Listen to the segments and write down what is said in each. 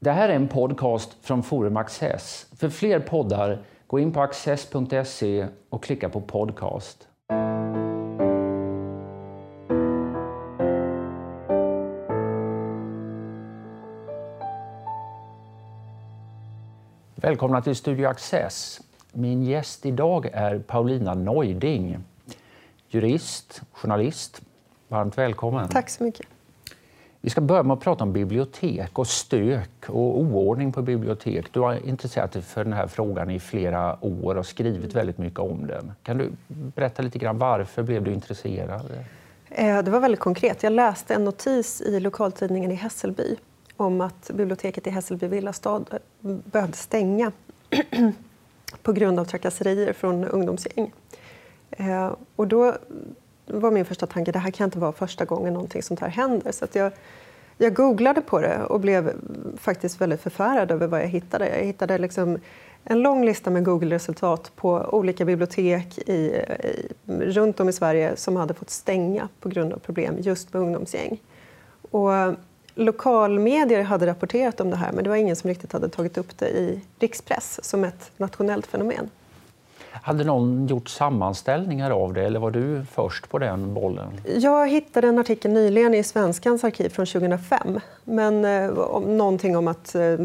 Det här är en podcast från Forum Access. För fler poddar, gå in på access.se och klicka på podcast. Välkomna till Studio Access. Min gäst idag är Paulina Neuding, jurist, journalist. Varmt välkommen. Tack så mycket. Vi ska börja med att prata om bibliotek och stök och oordning på bibliotek. Du har intresserat dig för den här frågan i flera år och skrivit väldigt mycket om den. Kan du berätta lite grann varför blev du intresserad? Eh, det var väldigt konkret. Jag läste en notis i lokaltidningen i Hässelby om att biblioteket i Hässelby villastad behövde stänga på grund av trakasserier från ungdomsgäng. Eh, och då var min första tanke det här kan inte vara första gången någonting sånt här händer. Så jag, jag googlade på det och blev faktiskt väldigt förfärad över vad jag hittade. Jag hittade liksom en lång lista med Google-resultat på olika bibliotek i, i, runt om i Sverige som hade fått stänga på grund av problem just med ungdomsgäng. Och lokalmedier hade rapporterat om det här men det var ingen som riktigt hade tagit upp det i rikspress som ett nationellt fenomen. Hade någon gjort sammanställningar av det eller var du först på den bollen? Jag hittade en artikel nyligen i Svenskans arkiv från 2005. Men, eh, om, någonting om att eh,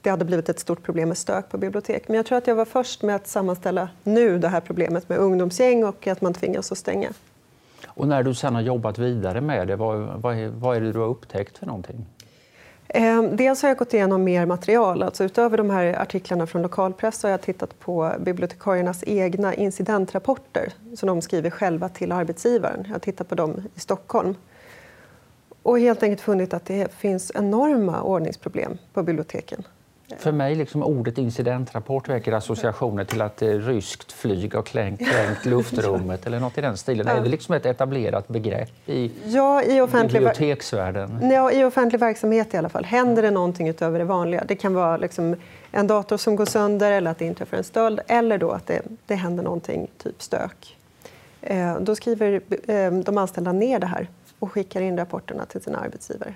det hade blivit ett stort problem med stök på bibliotek. Men jag tror att jag var först med att sammanställa nu det här problemet med ungdomsgäng och att man tvingas att stänga. Och när du sen har jobbat vidare med det, vad, vad, är, vad är det du har upptäckt för någonting? Ehm, dels har jag gått igenom mer material. Alltså utöver de här artiklarna från lokalpress har jag tittat på bibliotekariernas egna incidentrapporter som de skriver själva till arbetsgivaren. Jag har tittat på dem i Stockholm och helt enkelt funnit att det finns enorma ordningsproblem på biblioteken. För mig liksom ordet incidentrapport väcker associationer till att eh, ryskt flyg har klängt, klängt luftrummet eller något i den stilen. Ja. Är det liksom ett etablerat begrepp i, ja, i offentlig, biblioteksvärlden? Ja, i offentlig verksamhet i alla fall. Händer det någonting utöver det vanliga? Det kan vara liksom en dator som går sönder eller att det inträffar en stöld eller då att det, det händer någonting, typ stök. Eh, då skriver eh, de anställda ner det här och skickar in rapporterna till sina arbetsgivare.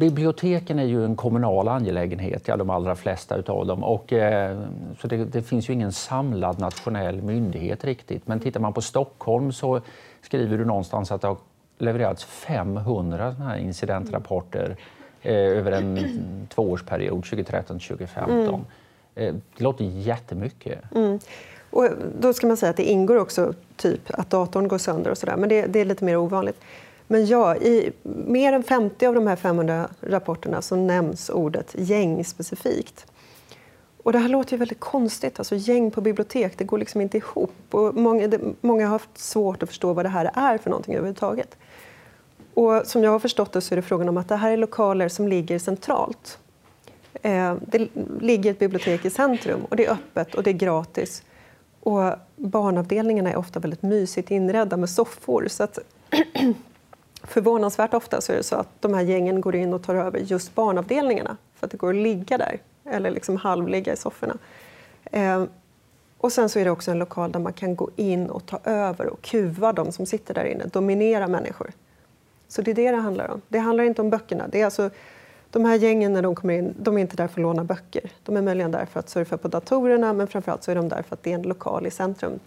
Biblioteken är ju en kommunal angelägenhet, ja, de allra flesta av dem. Och, eh, så det, det, finns ju ingen samlad nationell myndighet riktigt. Men tittar man på Stockholm så skriver du någonstans att det har levererats 500 såna här incidentrapporter eh, över en tvåårsperiod, 2013-2015. Mm. Eh, det låter jättemycket. Mm. Och då ska man säga att det ingår också typ att datorn går sönder och sådär, men det, det är lite mer ovanligt. Men ja, i mer än 50 av de här 500 rapporterna så nämns ordet gäng specifikt. Och det här låter ju väldigt konstigt. Alltså, gäng på bibliotek, det går liksom inte ihop. Och många, det, många har haft svårt att förstå vad det här är för någonting överhuvudtaget. Och som jag har förstått det så är det frågan om att det här är lokaler som ligger centralt. Eh, det ligger ett bibliotek i centrum och det är öppet och det är gratis. Och barnavdelningarna är ofta väldigt mysigt inredda med soffor. Så att Förvånansvärt ofta så är det så att de här gängen går in och tar över just barnavdelningarna för att det går att ligga där eller liksom halvligga i sofforna. Eh, och sen så är det också en lokal där man kan gå in och ta över och kuva de som sitter där inne, dominera människor. Så det är det det handlar om. Det handlar inte om böckerna. Det är alltså, de här gängen när de kommer in, de är inte där för att låna böcker. De är möjligen där för att surfa på datorerna men framförallt så är de där för att det är en lokal i centrum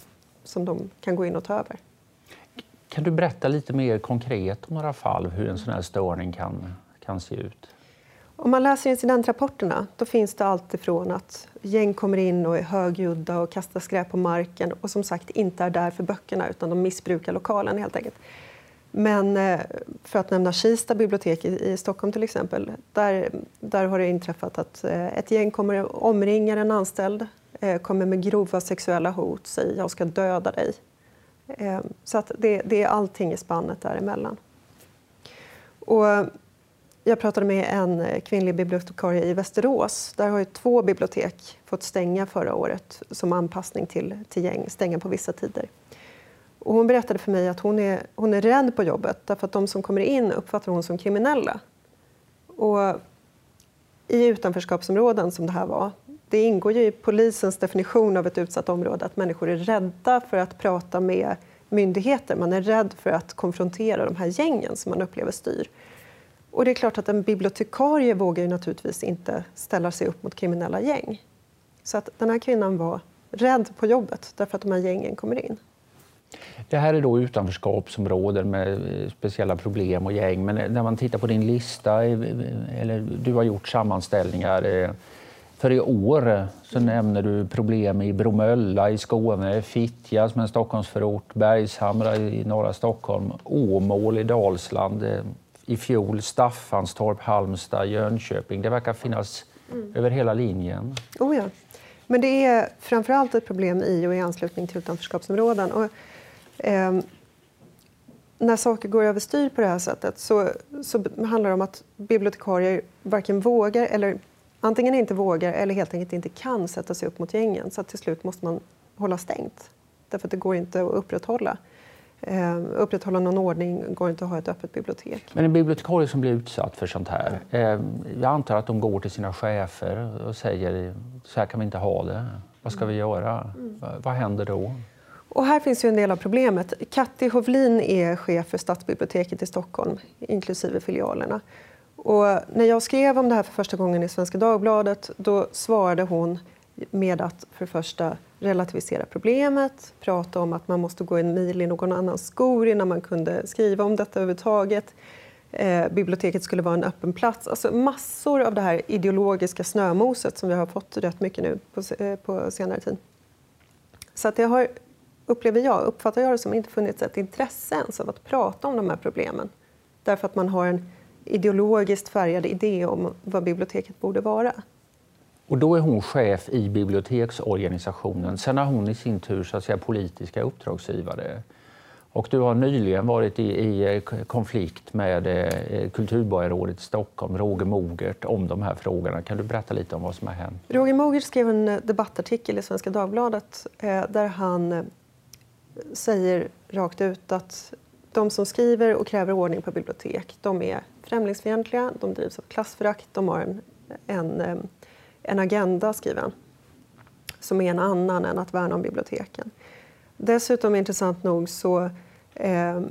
som de kan gå in och ta över. Kan du berätta lite mer konkret om några fall hur en sån här störning kan, kan se ut? Om man läser incidentrapporterna då finns det allt ifrån att gäng kommer in och är högljudda och kastar skräp på marken och som sagt inte är där för böckerna utan de missbrukar lokalen helt enkelt. Men eh, för att nämna Kista bibliotek i Stockholm till exempel, där, där har det inträffat att eh, ett gäng kommer omringar en anställd, eh, kommer med grova sexuella hot, säger jag ska döda dig Ehm, så att det, det är allting i spannet däremellan. Och jag pratade med en kvinnlig bibliotekarie i Västerås. Där har två bibliotek fått stänga förra året som anpassning till, till gäng, stänga på vissa tider. Och hon berättade för mig att hon är, hon är rädd på jobbet därför att de som kommer in uppfattar hon som kriminella. Och I utanförskapsområden som det här var det ingår ju i polisens definition av ett utsatt område att människor är rädda för att prata med myndigheter. Man är rädd för att konfrontera de här gängen som man upplever styr. Och det är klart att en bibliotekarie vågar ju naturligtvis inte ställa sig upp mot kriminella gäng. Så att den här kvinnan var rädd på jobbet därför att de här gängen kommer in. Det här är då utanförskapsområden med eh, speciella problem och gäng. Men eh, när man tittar på din lista, eh, eller du har gjort sammanställningar. Eh, för i år så nämner du problem i Bromölla i Skåne, Fittja som är en Stockholmsförort, Bergshamra i norra Stockholm, Åmål i Dalsland, i fjol Staffanstorp, Halmstad, Jönköping. Det verkar finnas mm. över hela linjen. Oh ja. Men det är framförallt ett problem i och i anslutning till utanförskapsområden. Och, eh, när saker går överstyr på det här sättet så, så handlar det om att bibliotekarier varken vågar eller antingen inte vågar eller helt enkelt inte kan sätta sig upp mot gängen. Så att till slut måste man hålla stängt. Därför att det går inte att upprätthålla. Eh, upprätthålla någon ordning går inte att ha ett öppet bibliotek. Men en bibliotekarie som blir utsatt för sånt här, eh, jag antar att de går till sina chefer och säger så här kan vi inte ha det. Vad ska vi göra? Mm. Vad händer då? Och här finns ju en del av problemet. Katti Hovlin är chef för Stadsbiblioteket i Stockholm, inklusive filialerna. Och när jag skrev om det här för första gången i Svenska Dagbladet då svarade hon med att för första relativisera problemet, prata om att man måste gå en mil i någon annans skor innan man kunde skriva om detta överhuvudtaget. Eh, biblioteket skulle vara en öppen plats. Alltså massor av det här ideologiska snömoset som vi har fått rätt mycket nu på, eh, på senare tid. Så att det har, upplever jag, uppfattar jag det som inte funnits ett intresse ens av att prata om de här problemen. Därför att man har en ideologiskt färgad idé om vad biblioteket borde vara. Och då är hon chef i biblioteksorganisationen. Sen har hon i sin tur så att säga, politiska uppdragsgivare. Och du har nyligen varit i, i konflikt med eh, kulturborgarrådet i Stockholm, Roger Mogert, om de här frågorna. Kan du berätta lite om vad som har hänt? Roger Mogert skrev en eh, debattartikel i Svenska Dagbladet eh, där han eh, säger rakt ut att de som skriver och kräver ordning på bibliotek, de är främlingsfientliga, de drivs av klassförakt, de har en, en eh, en agenda, skriver han, som är en annan än att värna om biblioteken. Dessutom, intressant nog, så, eh,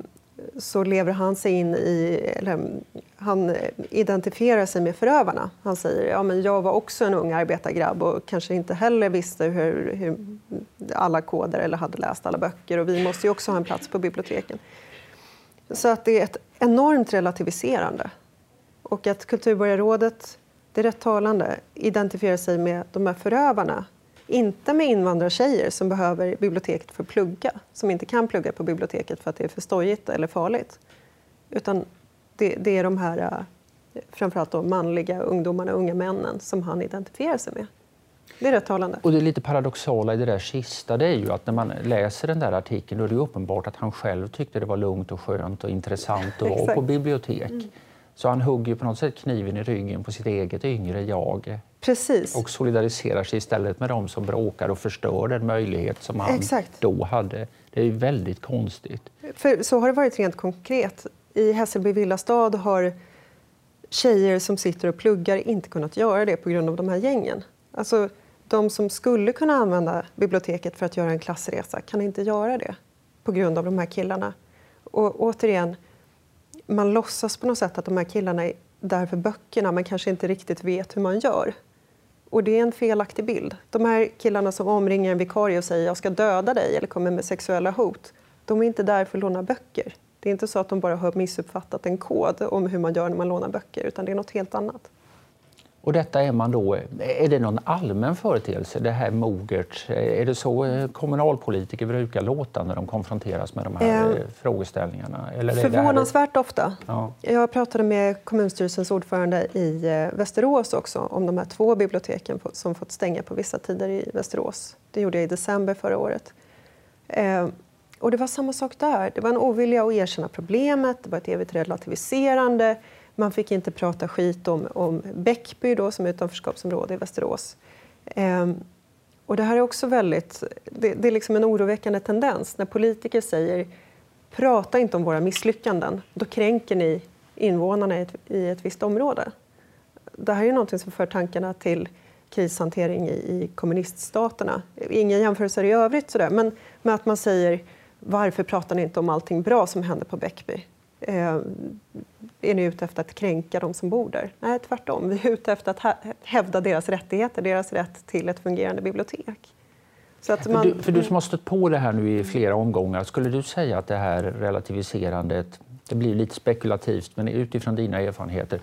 så lever han sig in i... Eller, han eh, identifierar sig med förövarna. Han säger ja, men jag var också en ung arbetargrabb och kanske inte heller visste hur, hur alla koder eller hade läst alla böcker och vi måste ju också ha en plats på biblioteken. Så att det är ett enormt relativiserande. Och att Kulturborgarrådet det är rätt talande, identifierar sig med de här förövarna. Inte med invandrartjejer som behöver biblioteket för att plugga, som inte kan plugga på biblioteket för att det är för stojigt eller farligt. Utan det, det är de här eh, framförallt de manliga ungdomarna, unga männen, som han identifierar sig med. Det är rätt talande. Och det lite paradoxala i det där sista det är ju att när man läser den där artikeln då är det uppenbart att han själv tyckte det var lugnt och skönt och intressant att vara på bibliotek. Mm. Så han hugger på något sätt kniven i ryggen på sitt eget yngre jag. Precis. Och solidariserar sig istället med dem som bråkar och förstör den möjlighet som han Exakt. då hade. Det är väldigt konstigt. För så har det varit rent konkret. I Hässelby villastad har tjejer som sitter och pluggar inte kunnat göra det på grund av de här gängen. Alltså, de som skulle kunna använda biblioteket för att göra en klassresa kan inte göra det på grund av de här killarna. Och återigen, man låtsas på något sätt att de här killarna är där för böckerna men kanske inte riktigt vet hur man gör. Och det är en felaktig bild. De här killarna som omringar en vikarie och säger jag ska döda dig eller kommer med sexuella hot, de är inte där för att låna böcker. Det är inte så att de bara har missuppfattat en kod om hur man gör när man lånar böcker, utan det är något helt annat. Och detta är man då, är det någon allmän företeelse, det här mogert? Är det så eh, kommunalpolitiker brukar låta när de konfronteras med de här eh, frågeställningarna? Eller förvånansvärt här... ofta. Ja. Jag pratade med kommunstyrelsens ordförande i eh, Västerås också om de här två biblioteken som fått stänga på vissa tider i Västerås. Det gjorde jag i december förra året. Eh, och det var samma sak där. Det var en ovilja att erkänna problemet, det var ett evigt relativiserande man fick inte prata skit om, om Bäckby då, som är utanförskapsområde i Västerås. Ehm, och det här är också väldigt, det, det, är liksom en oroväckande tendens när politiker säger prata inte om våra misslyckanden, då kränker ni invånarna i ett, i ett visst område. Det här är något som för tankarna till krishantering i, i kommuniststaterna. Inga jämförelser i övrigt, sådär, men med att man säger varför pratar ni inte om allting bra som hände på Bäckby? Eh, är ni ute efter att kränka de som bor där? Nej, tvärtom. Vi är ute efter att hävda deras rättigheter, deras rätt till ett fungerande bibliotek. Man... Du, för du som har stött på det här nu i flera omgångar, skulle du säga att det här relativiserandet, det blir lite spekulativt, men utifrån dina erfarenheter,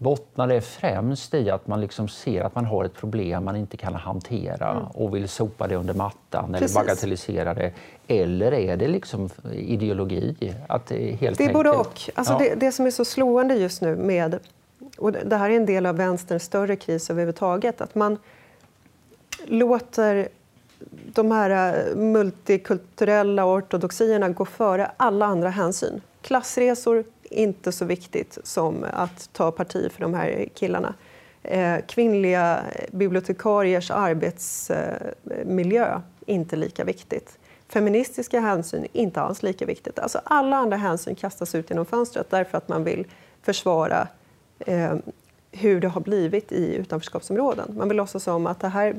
bottnar det främst i att man liksom ser att man har ett problem man inte kan hantera mm. och vill sopa det under mattan Precis. eller bagatellisera det? Eller är det liksom ideologi? Att det, helt det är både och. Alltså ja. det, det, som är så slående just nu med... Och det här är en del av vänsterns större kris överhuvudtaget. Att man låter de här eh, multikulturella ortodoxierna går före alla andra hänsyn. Klassresor, inte så viktigt som att ta parti för de här killarna. Eh, kvinnliga bibliotekariers arbetsmiljö, eh, inte lika viktigt. Feministiska hänsyn, inte alls lika viktigt. Alltså alla andra hänsyn kastas ut genom fönstret därför att man vill försvara eh, hur det har blivit i utanförskapsområden. Man vill låtsas som att det här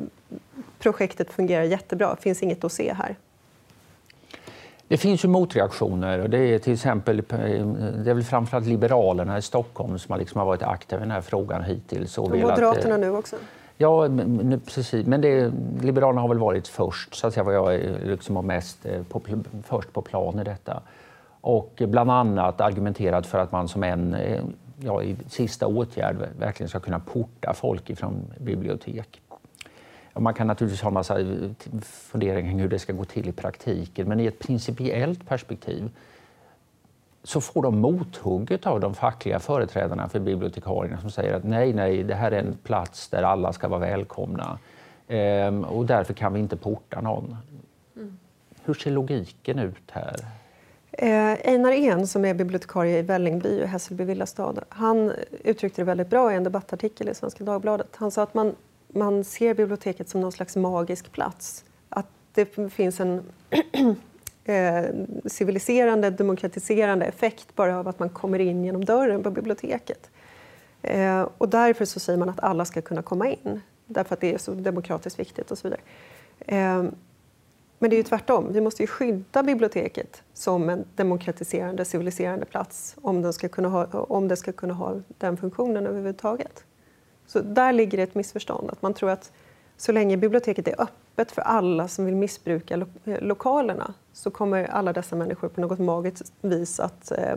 projektet fungerar jättebra, det finns inget att se här. Det finns ju motreaktioner. Och det är till exempel det är väl framförallt Liberalerna i Stockholm som har, liksom har varit aktiva i den här frågan hittills. Och, och Moderaterna nu också? Ja, precis. Men det, Liberalerna har väl varit först, så att säga, vad jag liksom har mest eh, på, först på plan i detta. Och bland annat argumenterat för att man som en eh, ja, i sista åtgärd verkligen ska kunna porta folk ifrån bibliotek. Man kan naturligtvis ha en massa eh, funderingar kring hur det ska gå till i praktiken, men i ett principiellt perspektiv så får de mothugget av de fackliga företrädarna för bibliotekarierna som säger att nej, nej, det här är en plats där alla ska vara välkomna ehm, och därför kan vi inte porta någon. Mm. Hur ser logiken ut här? Eh, Einar En, som är bibliotekarie i Vällingby och Hässelby villastad, han uttryckte det väldigt bra i en debattartikel i Svenska Dagbladet. Han sa att man, man ser biblioteket som någon slags magisk plats. Att det finns en eh, civiliserande, demokratiserande effekt bara av att man kommer in genom dörren på biblioteket. Eh, och därför så säger man att alla ska kunna komma in, därför att det är så demokratiskt viktigt och så vidare. Eh, men det är ju tvärtom. Vi måste ju skydda biblioteket som en demokratiserande, civiliserande plats om, den ska kunna ha, om det ska kunna ha den funktionen överhuvudtaget. Så där ligger ett missförstånd. Att man tror att så länge biblioteket är öppet för alla som vill missbruka lo eh, lokalerna så kommer alla dessa människor på något magiskt vis att, eh,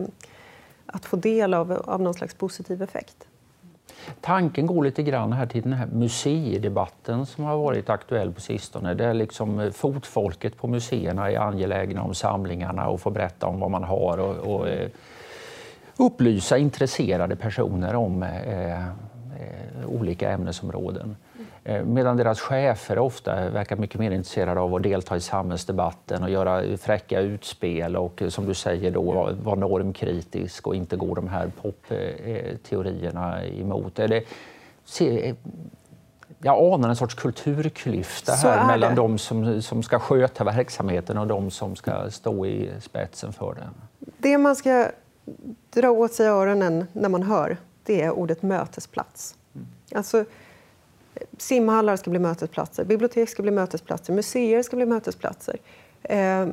att få del av, av någon slags positiv effekt. Tanken går lite grann här till den här museidebatten som har varit aktuell på sistone. Där liksom eh, fotfolket på museerna är angelägna om samlingarna och får berätta om vad man har och, och eh, upplysa intresserade personer om eh olika ämnesområden. Eh, medan deras chefer ofta verkar mycket mer intresserade av att delta i samhällsdebatten och göra fräcka utspel och eh, som du säger då vara normkritisk och inte gå de här popteorierna emot. Är det, jag anar en sorts kulturklyfta här mellan de som, som ska sköta verksamheten och de som ska stå i spetsen för den. Det man ska dra åt sig öronen när man hör, det är ordet mötesplats. Mm. Alltså, simhallar ska bli mötesplatser, bibliotek ska bli mötesplatser, museer ska bli mötesplatser. Eh,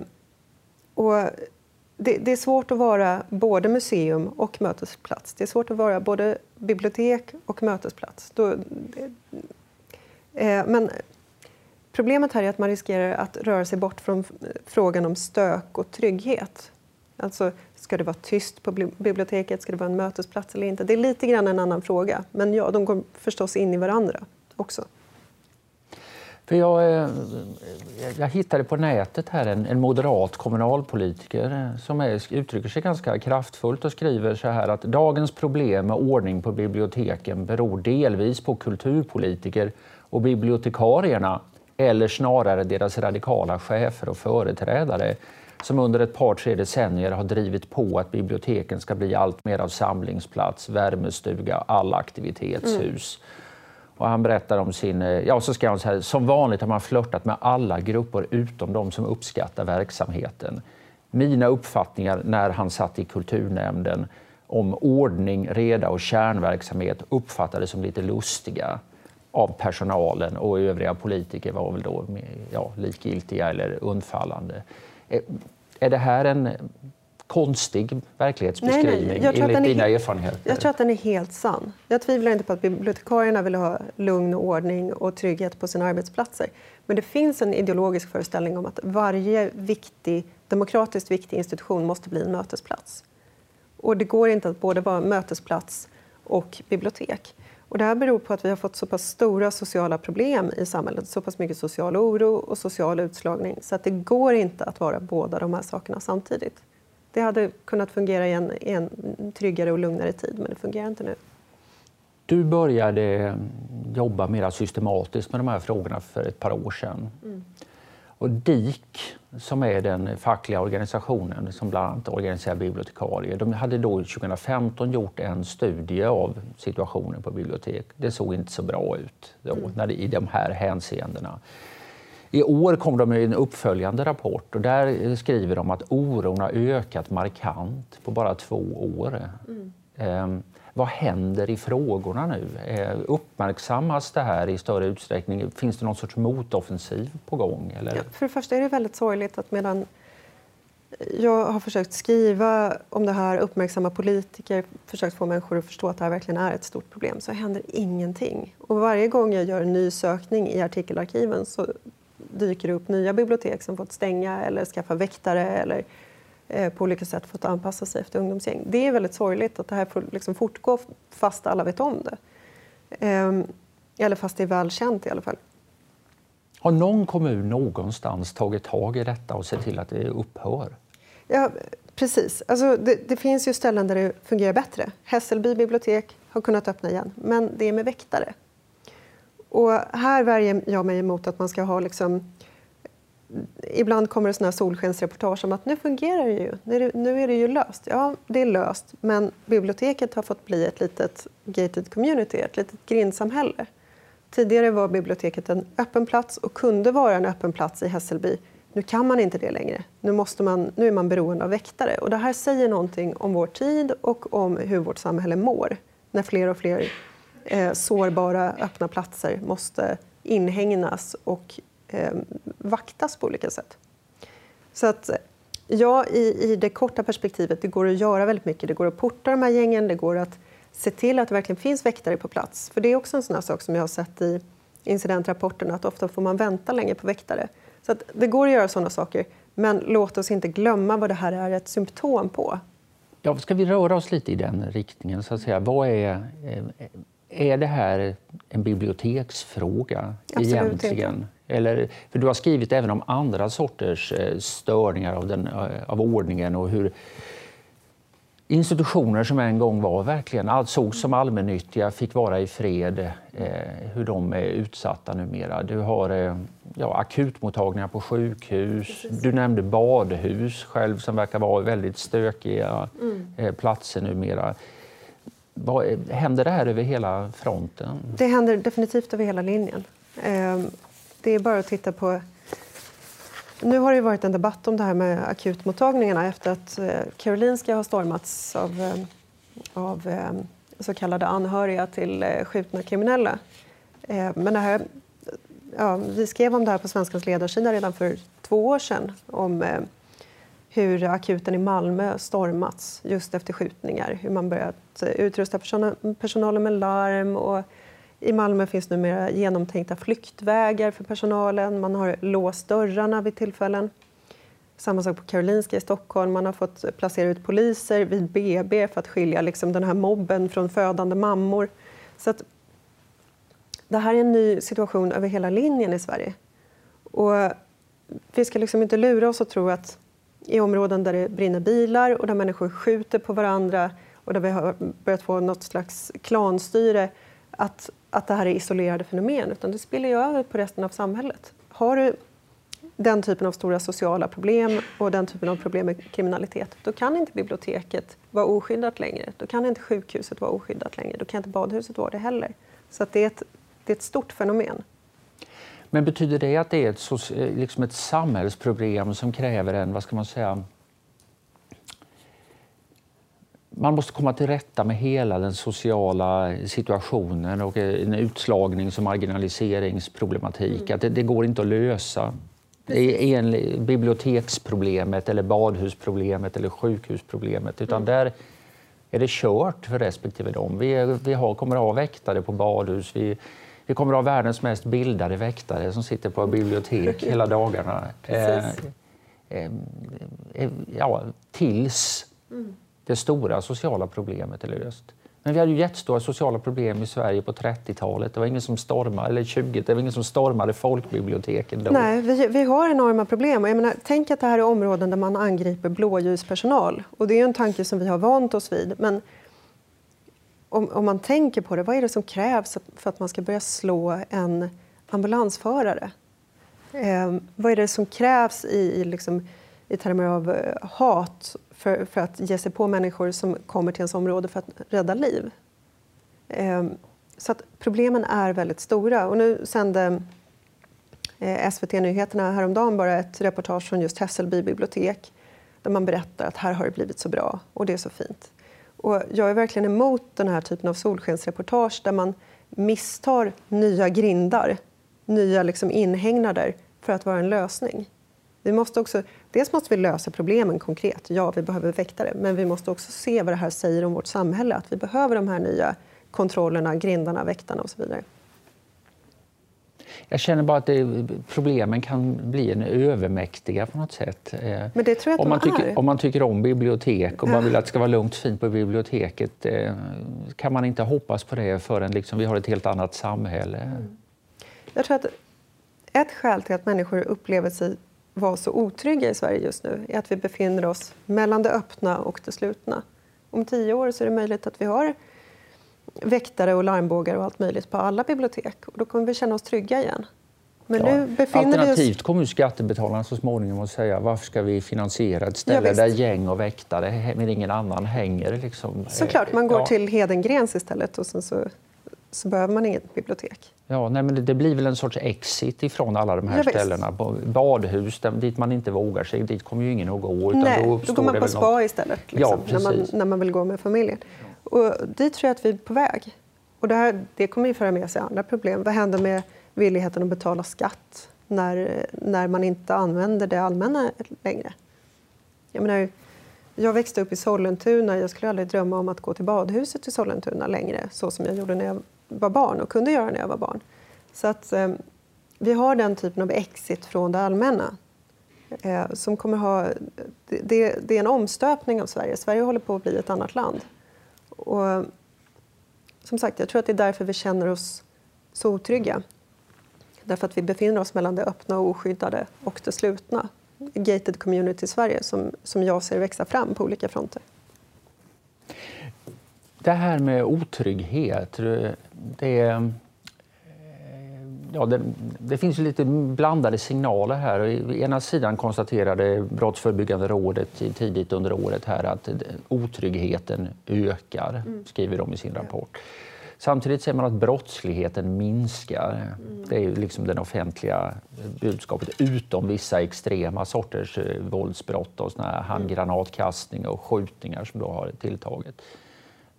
och det, det, är svårt att vara både museum och mötesplats. Det är svårt att vara både bibliotek och mötesplats. Då, eh, men problemet här är att man riskerar att röra sig bort från frågan om stök och trygghet. Alltså, ska det vara tyst på biblioteket? Ska det vara en mötesplats eller inte? Det är lite grann en annan fråga, men ja, de går förstås in i varandra också. För jag, eh, jag hittade på nätet här en, en moderat kommunalpolitiker eh, som är, uttrycker sig ganska kraftfullt och skriver så här att dagens problem med ordning på biblioteken beror delvis på kulturpolitiker och bibliotekarierna eller snarare deras radikala chefer och företrädare som under ett par, tre decennier har drivit på att biblioteken ska bli allt mer av samlingsplats, värmestuga, allaktivitetshus. Mm. Och han berättar om sin... Eh, ja, så ska han säga, som vanligt har man flörtat med alla grupper utom de som uppskattar verksamheten. Mina uppfattningar när han satt i kulturnämnden om ordning, reda och kärnverksamhet uppfattades som lite lustiga av personalen och övriga politiker var väl då ja, likgiltiga eller undfallande. Är det här en konstig verklighetsbeskrivning nej, nej. enligt dina erfarenheter? Jag tror att den är helt sann. Jag tvivlar inte på att bibliotekarierna vill ha lugn och ordning och trygghet på sina arbetsplatser. Men det finns en ideologisk föreställning om att varje viktig, demokratiskt viktig institution måste bli en mötesplats. Och det går inte att både vara mötesplats och bibliotek. Och det här beror på att vi har fått så pass stora sociala problem i samhället, så pass mycket social oro och social utslagning, så att det går inte att vara båda de här sakerna samtidigt. Det hade kunnat fungera i en, i en tryggare och lugnare tid, men det fungerar inte nu. Du började jobba mer systematiskt med de här frågorna för ett par år sedan. Mm. Och DIK, som är den fackliga organisationen som bland annat organiserar bibliotekarier, de hade då 2015 gjort en studie av situationen på bibliotek. Det såg inte så bra ut då, mm. när det, i de här hänseendena. I år kom de med en uppföljande rapport och där skriver de att oron har ökat markant på bara två år. Mm. Um, vad händer i frågorna nu? Eh, uppmärksammas det här i större utsträckning? Finns det någon sorts motoffensiv på gång? Eller? Ja, för det första är det väldigt sorgligt att medan jag har försökt skriva om det här, uppmärksamma politiker, försökt få människor att förstå att det här verkligen är ett stort problem, så händer ingenting. Och varje gång jag gör en ny sökning i artikelarkiven så dyker det upp nya bibliotek som fått stänga eller skaffa väktare eller Eh, på olika sätt fått anpassa sig efter ungdomsgäng. Det är väldigt sorgligt att det här får liksom fortgå fast alla vet om det. Ehm, eller fast det är välkänt i alla fall. Har någon kommun någonstans tagit tag i detta och sett till att det upphör? Ja, precis. Alltså, det, det, finns ju ställen där det fungerar bättre. Hässelby bibliotek har kunnat öppna igen, men det är med väktare. Och här värjer jag mig emot att man ska ha liksom ibland kommer det såna solskensreportage om att nu fungerar det ju, nu är det ju löst. Ja, det är löst, men biblioteket har fått bli ett litet gated community, ett litet grindsamhälle. Tidigare var biblioteket en öppen plats och kunde vara en öppen plats i Hässelby. Nu kan man inte det längre. Nu, måste man, nu är man beroende av väktare. Och det här säger någonting om vår tid och om hur vårt samhälle mår när fler och fler eh, sårbara öppna platser måste inhägnas och eh, vaktas på olika sätt. Så att ja, i, i det korta perspektivet, det går att göra väldigt mycket. Det går att porta de här gängen, det går att se till att det verkligen finns väktare på plats. För det är också en sån sak som jag har sett i incidentrapporterna, att ofta får man vänta länge på väktare. Så att det går att göra sådana saker, men låt oss inte glömma vad det här är ett symptom på. Ja, ska vi röra oss lite i den riktningen? Så att säga. Vad är, eh, är det här en biblioteksfråga Absolut egentligen? Inte. Eller, för du har skrivit även om andra sorters eh, störningar av, den, eh, av ordningen och hur institutioner som en gång var verkligen sågs som allmännyttiga fick vara i fred, eh, hur de är utsatta numera. Du har ja, akutmottagningar på sjukhus, Precis. du nämnde badhus själv som verkar vara väldigt stökiga mm. platser numera. Vad, händer det här över hela fronten? Det händer definitivt över hela linjen. Det är bara att titta på... Nu har det varit en debatt om det här med akutmottagningarna efter att eh, Karolinska har stormats av, eh, av eh, så kallade anhöriga till skjutna kriminella. Men det här, ja, vi skrev om det här på Svenskans ledarsida redan för två år sedan om hur akuten i Malmö stormats just efter skjutningar. Hur man börjat utrusta personalen med larm och i Malmö finns numera genomtänkta flyktvägar för personalen. Man har låst dörrarna vid tillfällen. Samma sak på Karolinska i Stockholm. Man har fått placera ut poliser vid BB för att skilja liksom den här mobben från födande mammor. Så att det här är en ny situation över hela linjen i Sverige. Och vi ska liksom inte lura oss och tro att i områden där det brinner bilar och där människor skjuter på varandra och där vi har börjat få något slags klanstyre att att det här är isolerade fenomen utan det spiller ju över på resten av samhället. Har du den typen av stora sociala problem och den typen av problem med kriminalitet, då kan inte biblioteket vara oskyddat längre. Då kan inte sjukhuset vara oskyddat längre. Då kan inte badhuset vara det heller. Så det, är ett, det är ett stort fenomen. Men betyder det att det är ett, liksom ett samhällsproblem som kräver en, vad ska man säga, man måste komma till rätta med hela den sociala situationen och en utslagnings och marginaliseringsproblematik. Mm. Att det, det, går inte att lösa en, biblioteksproblemet, eller badhusproblemet eller sjukhusproblemet. Utan mm. där är det kört för respektive dem. Vi, vi har, kommer att ha väktare på badhus. Vi, vi kommer att ha världens mest bildade väktare som sitter på bibliotek hela dagarna. Eh, eh, eh, ja, tills mm det stora sociala problemet är löst. Men vi hade ju jättestora sociala problem i Sverige på 30-talet. Det var ingen som stormade, eller 20 det var ingen som stormade folkbiblioteken då. Nej, vi, vi har enorma problem. Jag menar, tänk att det här är områden där man angriper blåljuspersonal. Och det är en tanke som vi har vant oss vid. Men om, om man tänker på det, vad är det som krävs för att man ska börja slå en ambulansförare? Eh, vad är det som krävs i, liksom, i termer av eh, hat för, för att ge sig på människor som kommer till ens område för att rädda liv. Ehm, så att problemen är väldigt stora. Och nu sände eh, SVT Nyheterna häromdagen bara ett reportage från just Hässelby bibliotek där man berättar att här har det blivit så bra och det är så fint. Och jag är verkligen emot den här typen av solskensreportage där man misstar nya grindar, nya liksom inhägnader för att vara en lösning. Vi måste också, dels måste vi lösa problemen konkret. Ja, vi behöver väktare. Men vi måste också se vad det här säger om vårt samhälle. Att vi behöver de här nya kontrollerna, grindarna, väktarna och så vidare. Jag känner bara att det, problemen kan bli en övermäktiga på något sätt. Eh, Men det tror jag om, man tycker, är. om man tycker om bibliotek och man vill att det ska vara lugnt fint på biblioteket eh, kan man inte hoppas på det förrän liksom vi har ett helt annat samhälle. Mm. Jag tror att ett skäl till att människor upplever sig vara så otrygga i Sverige just nu är att vi befinner oss mellan det öppna och det slutna. Om tio år så är det möjligt att vi har väktare och larmbågar och allt möjligt på alla bibliotek. Och då kommer vi känna oss trygga igen. Men ja. nu befinner Alternativt vi oss... kommer skattebetalarna så småningom att säga varför ska vi finansiera ett ställe ja, där gäng och väktare med ingen annan hänger? Liksom. Såklart, man går ja. till Hedengrens istället och sen så så behöver man inget bibliotek. Ja, nej, men det blir väl en sorts exit ifrån alla de här ja, ställena. Badhus där, dit man inte vågar sig, dit kommer ju ingen att gå. Utan nej, då, då går man på spa något... istället liksom, ja, när, man, när man vill gå med familjen. Och dit tror jag att vi är på väg. Och det, här, det kommer ju föra med sig andra problem. Vad händer med villigheten att betala skatt när, när man inte använder det allmänna längre? Jag menar, jag växte upp i Sollentuna. Jag skulle aldrig drömma om att gå till badhuset i Sollentuna längre så som jag gjorde när jag var barn och kunde göra när jag var barn. Så att eh, vi har den typen av exit från det allmänna eh, som kommer ha... Det, det, är en omstöpning av Sverige. Sverige håller på att bli ett annat land. Och, som sagt, jag tror att det är därför vi känner oss så otrygga. Därför att vi befinner oss mellan det öppna och oskyddade och det slutna. Gated community i Sverige som, som jag ser växa fram på olika fronter. Det här med otrygghet, det, eh, ja, det, det finns lite blandade signaler här. Å ena sidan konstaterade Brottsförebyggande rådet tidigt under året här att otryggheten ökar, mm. skriver de i sin rapport. Samtidigt säger man att brottsligheten minskar. Mm. Det är liksom det offentliga budskapet, utom vissa extrema sorters eh, våldsbrott och såna här handgranatkastning och skjutningar som då har tilltagit.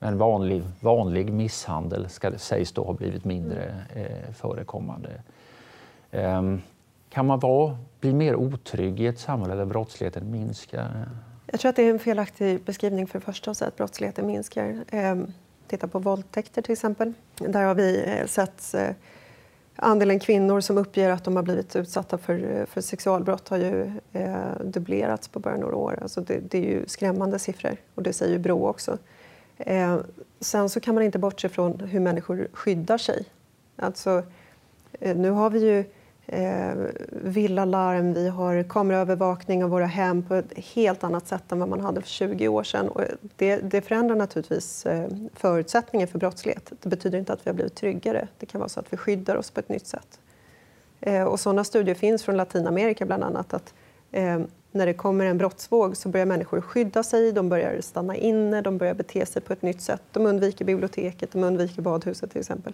Men vanlig, vanlig misshandel ska, sägs då ha blivit mindre eh, förekommande. Um, kan man vara, bli mer otrygg i ett samhälle där brottsligheten minskar? Jag tror att det är en felaktig beskrivning för det första att säga att brottsligheten minskar. Um, titta på våldtäkter till exempel. Där har vi eh, sett eh, andelen kvinnor som uppger att de har blivit utsatta för, eh, för sexualbrott har ju eh, dubblerats på bara några år. Alltså det, det, är ju skrämmande siffror och det säger ju Brå också. Eh, sen så kan man inte bortse från hur människor skyddar sig. Alltså, eh, nu har vi ju eh, villalarm, vi har kameraövervakning av våra hem på ett helt annat sätt än vad man hade för 20 år sedan. Och det, det förändrar naturligtvis eh, förutsättningen för brottslighet. Det betyder inte att vi har blivit tryggare. Det kan vara så att vi skyddar oss på ett nytt sätt. Eh, och sådana studier finns från Latinamerika bland annat. Att, eh, när det kommer en brottsvåg så börjar människor skydda sig, de börjar stanna inne, de börjar bete sig på ett nytt sätt. De undviker biblioteket, de undviker badhuset till exempel.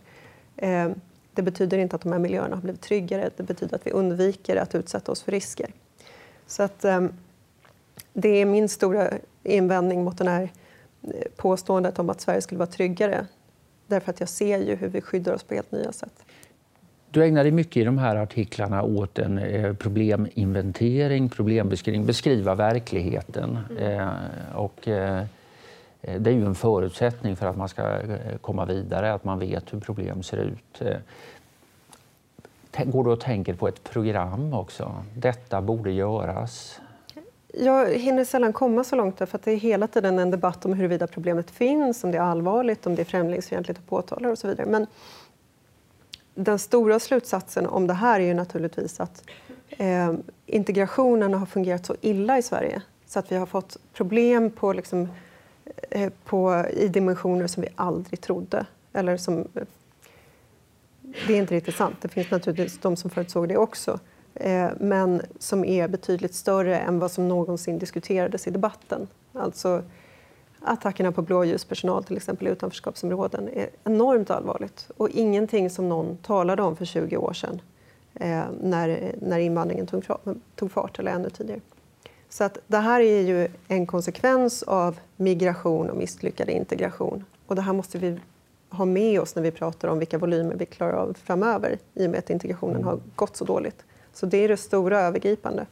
Ehm, det betyder inte att de här miljöerna har blivit tryggare, det betyder att vi undviker att utsätta oss för risker. Så att, ehm, det är min stora invändning mot det här eh, påståendet om att Sverige skulle vara tryggare. Därför att jag ser ju hur vi skyddar oss på helt nya sätt. Du ägnar dig mycket i de här artiklarna åt en eh, probleminventering, problembeskrivning, beskriva verkligheten. Mm. Eh, och, eh, det är ju en förutsättning för att man ska komma vidare, att man vet hur problem ser ut. Går du och tänker på ett program också? Detta borde göras. Jag hinner sällan komma så långt för det är hela tiden en debatt om huruvida problemet finns, om det är allvarligt, om det är främlingsfientligt att påtala och så vidare. Men den stora slutsatsen om det här är ju naturligtvis att eh, integrationen har fungerat så illa i Sverige så att vi har fått problem på, liksom, eh, på, i dimensioner som vi aldrig trodde. Eller som, eh, det är inte riktigt sant. Det finns naturligtvis de som förutsåg det också. Eh, men som är betydligt större än vad som någonsin diskuterades i debatten. Alltså, attackerna på blåljuspersonal till exempel i utanförskapsområden är enormt allvarligt och ingenting som någon talade om för 20 år sedan eh, när, när invandringen tog, tog fart, eller ännu tidigare. Så att det här är ju en konsekvens av migration och misslyckad integration. Och det här måste vi ha med oss när vi pratar om vilka volymer vi klarar av framöver i och med att integrationen har gått så dåligt. Så det är det stora övergripande.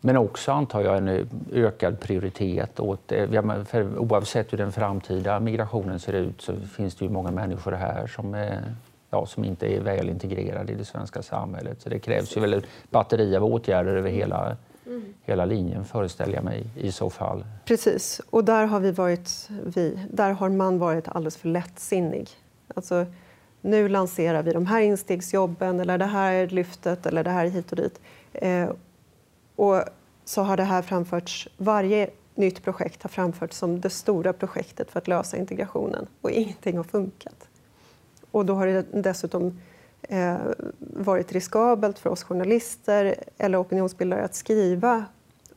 Men också antar jag en ökad prioritet åt, eh, för oavsett hur den framtida migrationen ser ut så finns det ju många människor här som, är, ja, som inte är väl integrerade i det svenska samhället. Så det krävs ju väl ett batteri av åtgärder över hela, mm. hela linjen föreställer jag mig i så fall. Precis, och där har, vi varit, vi, där har man varit alldeles för lättsinnig. Alltså, nu lanserar vi de här instegsjobben eller det här lyftet eller det här hit och dit. Och så har det här framförts, varje nytt projekt har framförts som det stora projektet för att lösa integrationen och ingenting har funkat. Och då har det dessutom eh, varit riskabelt för oss journalister eller opinionsbildare att skriva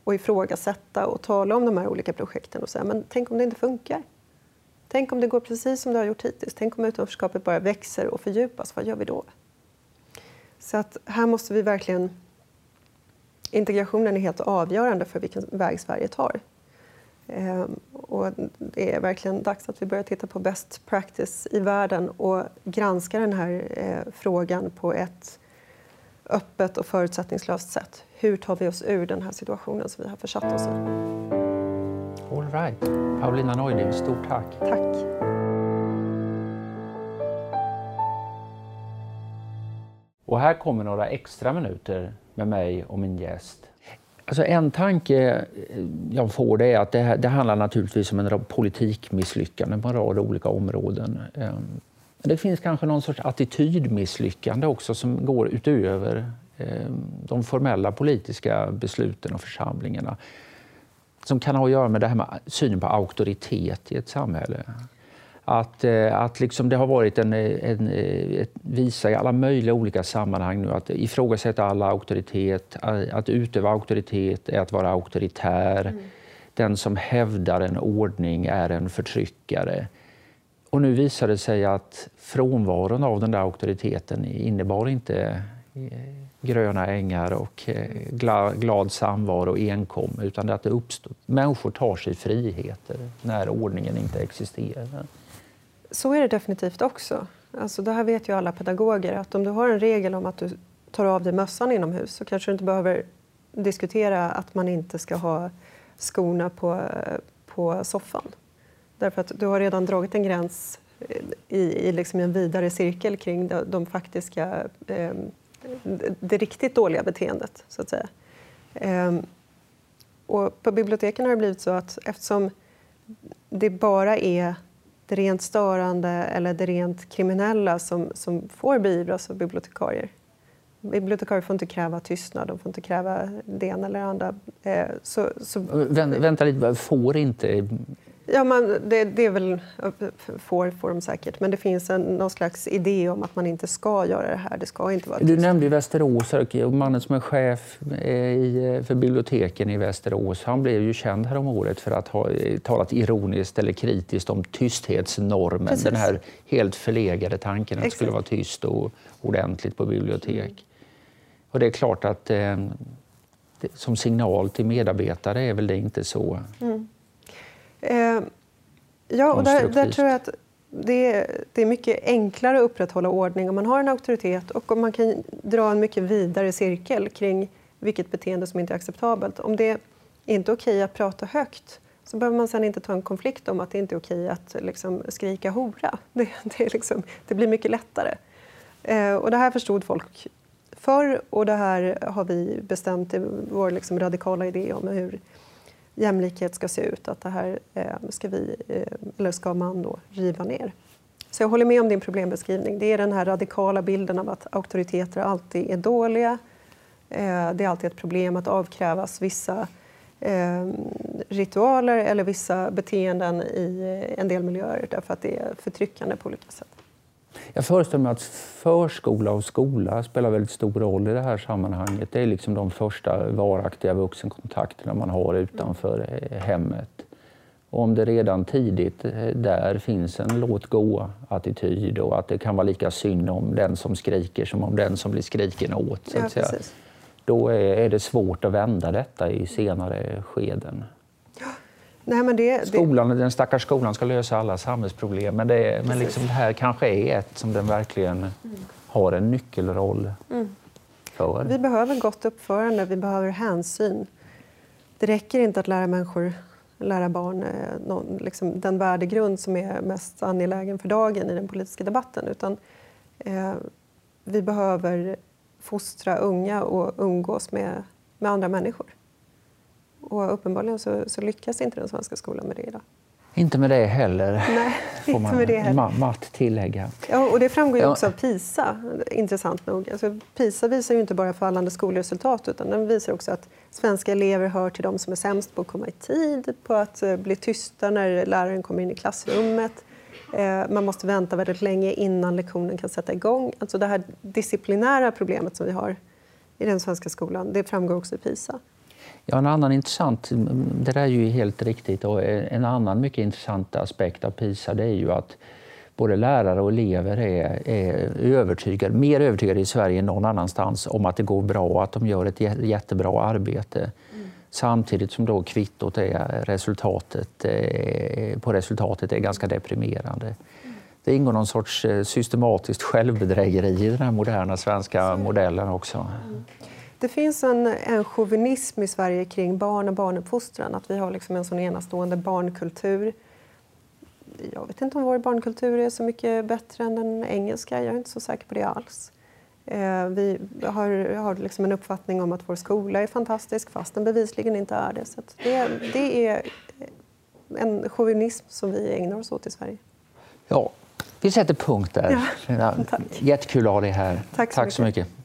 och ifrågasätta och tala om de här olika projekten och säga men tänk om det inte funkar? Tänk om det går precis som det har gjort hittills? Tänk om utanförskapet bara växer och fördjupas? Vad gör vi då? Så att här måste vi verkligen integrationen är helt avgörande för vilken väg Sverige tar. Ehm, och det är verkligen dags att vi börjar titta på best practice i världen och granska den här eh, frågan på ett öppet och förutsättningslöst sätt. Hur tar vi oss ur den här situationen som vi har försatt oss i? All right. Paulina Neuding, stort tack. Tack. Och här kommer några extra minuter med mig och min gäst. Alltså en tanke eh, jag får det är att det, det handlar naturligtvis om en politikmisslyckande på en rad olika områden. Ehm, det finns kanske någon sorts attitydmisslyckande också som går utöver ehm, de formella politiska besluten och församlingarna som kan ha att göra med det här med synen på auktoritet i ett samhälle. Att, eh, att liksom det har varit en, en, ett visa i alla möjliga olika sammanhang nu att ifrågasätta all auktoritet, att utöva auktoritet är att vara auktoritär. Mm. Den som hävdar en ordning är en förtryckare. Och nu visar det sig att frånvaron av den där auktoriteten innebar inte eh, gröna ängar och eh, glad, glad samvaro enkom, utan att det uppstår. Människor tar sig friheter när ordningen inte existerar. Så är det definitivt också. Alltså det här vet ju alla pedagoger att om du har en regel om att du tar av dig mössan inomhus så kanske du inte behöver diskutera att man inte ska ha skorna på, på soffan. Därför att du har redan dragit en gräns eh, i, i liksom en vidare cirkel kring de, de faktiska, eh, det riktigt dåliga beteendet, så att säga. Eh, och på biblioteken har det blivit så att eftersom det bara är det rent störande eller det rent kriminella som, som får beivras av bibliotekarier. Bibliotekarier får inte kräva tystnad, de får inte kräva det ena eller det andra. Eh, så, så... Vänta lite, får inte? Ja, man, det, det, är väl, får, får de säkert, men det finns en, någon slags idé om att man inte ska göra det här. Det ska inte vara du nämnde Västerås, och mannen som är chef eh, i, för biblioteken i Västerås. Han blev ju känd här om året för att ha eh, talat ironiskt eller kritiskt om tysthetsnormen. Precis. Den här helt förlegade tanken att det skulle vara tyst och ordentligt på bibliotek. Mm. Och det är klart att eh, som signal till medarbetare är väl det inte så. Mm. Eh, ja, och där, där, tror jag att det är, det är mycket enklare att upprätthålla ordning om man har en auktoritet och om man kan dra en mycket vidare cirkel kring vilket beteende som inte är acceptabelt. Om det inte är okej att prata högt så behöver man sen inte ta en konflikt om att det inte är okej att liksom, skrika hora. Det, det, liksom, det blir mycket lättare. Eh, och det här förstod folk förr och det här har vi bestämt i vår liksom, radikala idé om hur jämlikhet ska se ut. Att det här eh, ska, vi, eh, eller ska man då riva ner. Så jag håller med om din problembeskrivning. Det är den här radikala bilden av att auktoriteter alltid är dåliga. Eh, det är alltid ett problem att avkrävas vissa ritualer eller vissa beteenden i en del miljöer därför att det är förtryckande på olika sätt. Jag föreställer mig att förskola och skola spelar väldigt stor roll i det här sammanhanget. Det är liksom de första varaktiga vuxenkontakterna man har utanför eh, hemmet. Och om det redan tidigt eh, där finns en låt gå-attityd och att det kan vara lika synd om den som skriker som om den som blir skriken åt. Så att ja, säga. Då är det svårt att vända detta i senare skeden. Nej, men det, skolan, det... Den stackars skolan ska lösa alla samhällsproblem men, det, men liksom det här kanske är ett som den verkligen mm. har en nyckelroll mm. för. Vi behöver gott uppförande, vi behöver hänsyn. Det räcker inte att lära människor, lära barn eh, någon, liksom, den värdegrund som är mest angelägen för dagen i den politiska debatten utan eh, vi behöver fostra unga och umgås med, med andra människor. Och uppenbarligen så, så, lyckas inte den svenska skolan med det idag. Inte med det heller, Nej, får man med det heller. matt tillägga. Ja, och det framgår ju också av PISA, intressant nog. Alltså, PISA visar ju inte bara fallande skolresultat utan den visar också att svenska elever hör till de som är sämst på att komma i tid, på att eh, bli tysta när läraren kommer in i klassrummet. Eh, man måste vänta väldigt länge innan lektionen kan sätta igång. Alltså det här disciplinära problemet som vi har i den svenska skolan, det framgår också i PISA. Ja, en annan intressant, det där är ju helt riktigt, och en annan mycket intressant aspekt av PISA det är ju att både lärare och elever är, är övertygade, mer övertygade i Sverige än någon annanstans om att det går bra och att de gör ett jättebra arbete. Mm. Samtidigt som då kvittot är resultatet, eh, på resultatet är ganska deprimerande. Mm. Det ingår någon sorts eh, systematiskt självbedrägeri i den här moderna svenska modellen också. Mm. Det finns en, en chauvinism i Sverige kring barn och barnuppfostran. Att vi har liksom en sån enastående barnkultur. Jag vet inte om vår barnkultur är så mycket bättre än den engelska. Jag är inte så säker på det alls. Eh, vi har, har liksom en uppfattning om att vår skola är fantastisk fast den bevisligen inte är det. Så det, det är en chauvinism som vi ägnar oss åt i Sverige. Ja, vi sätter punkt där. Ja, Jättekul att ha dig här. Tack så, tack så mycket. mycket.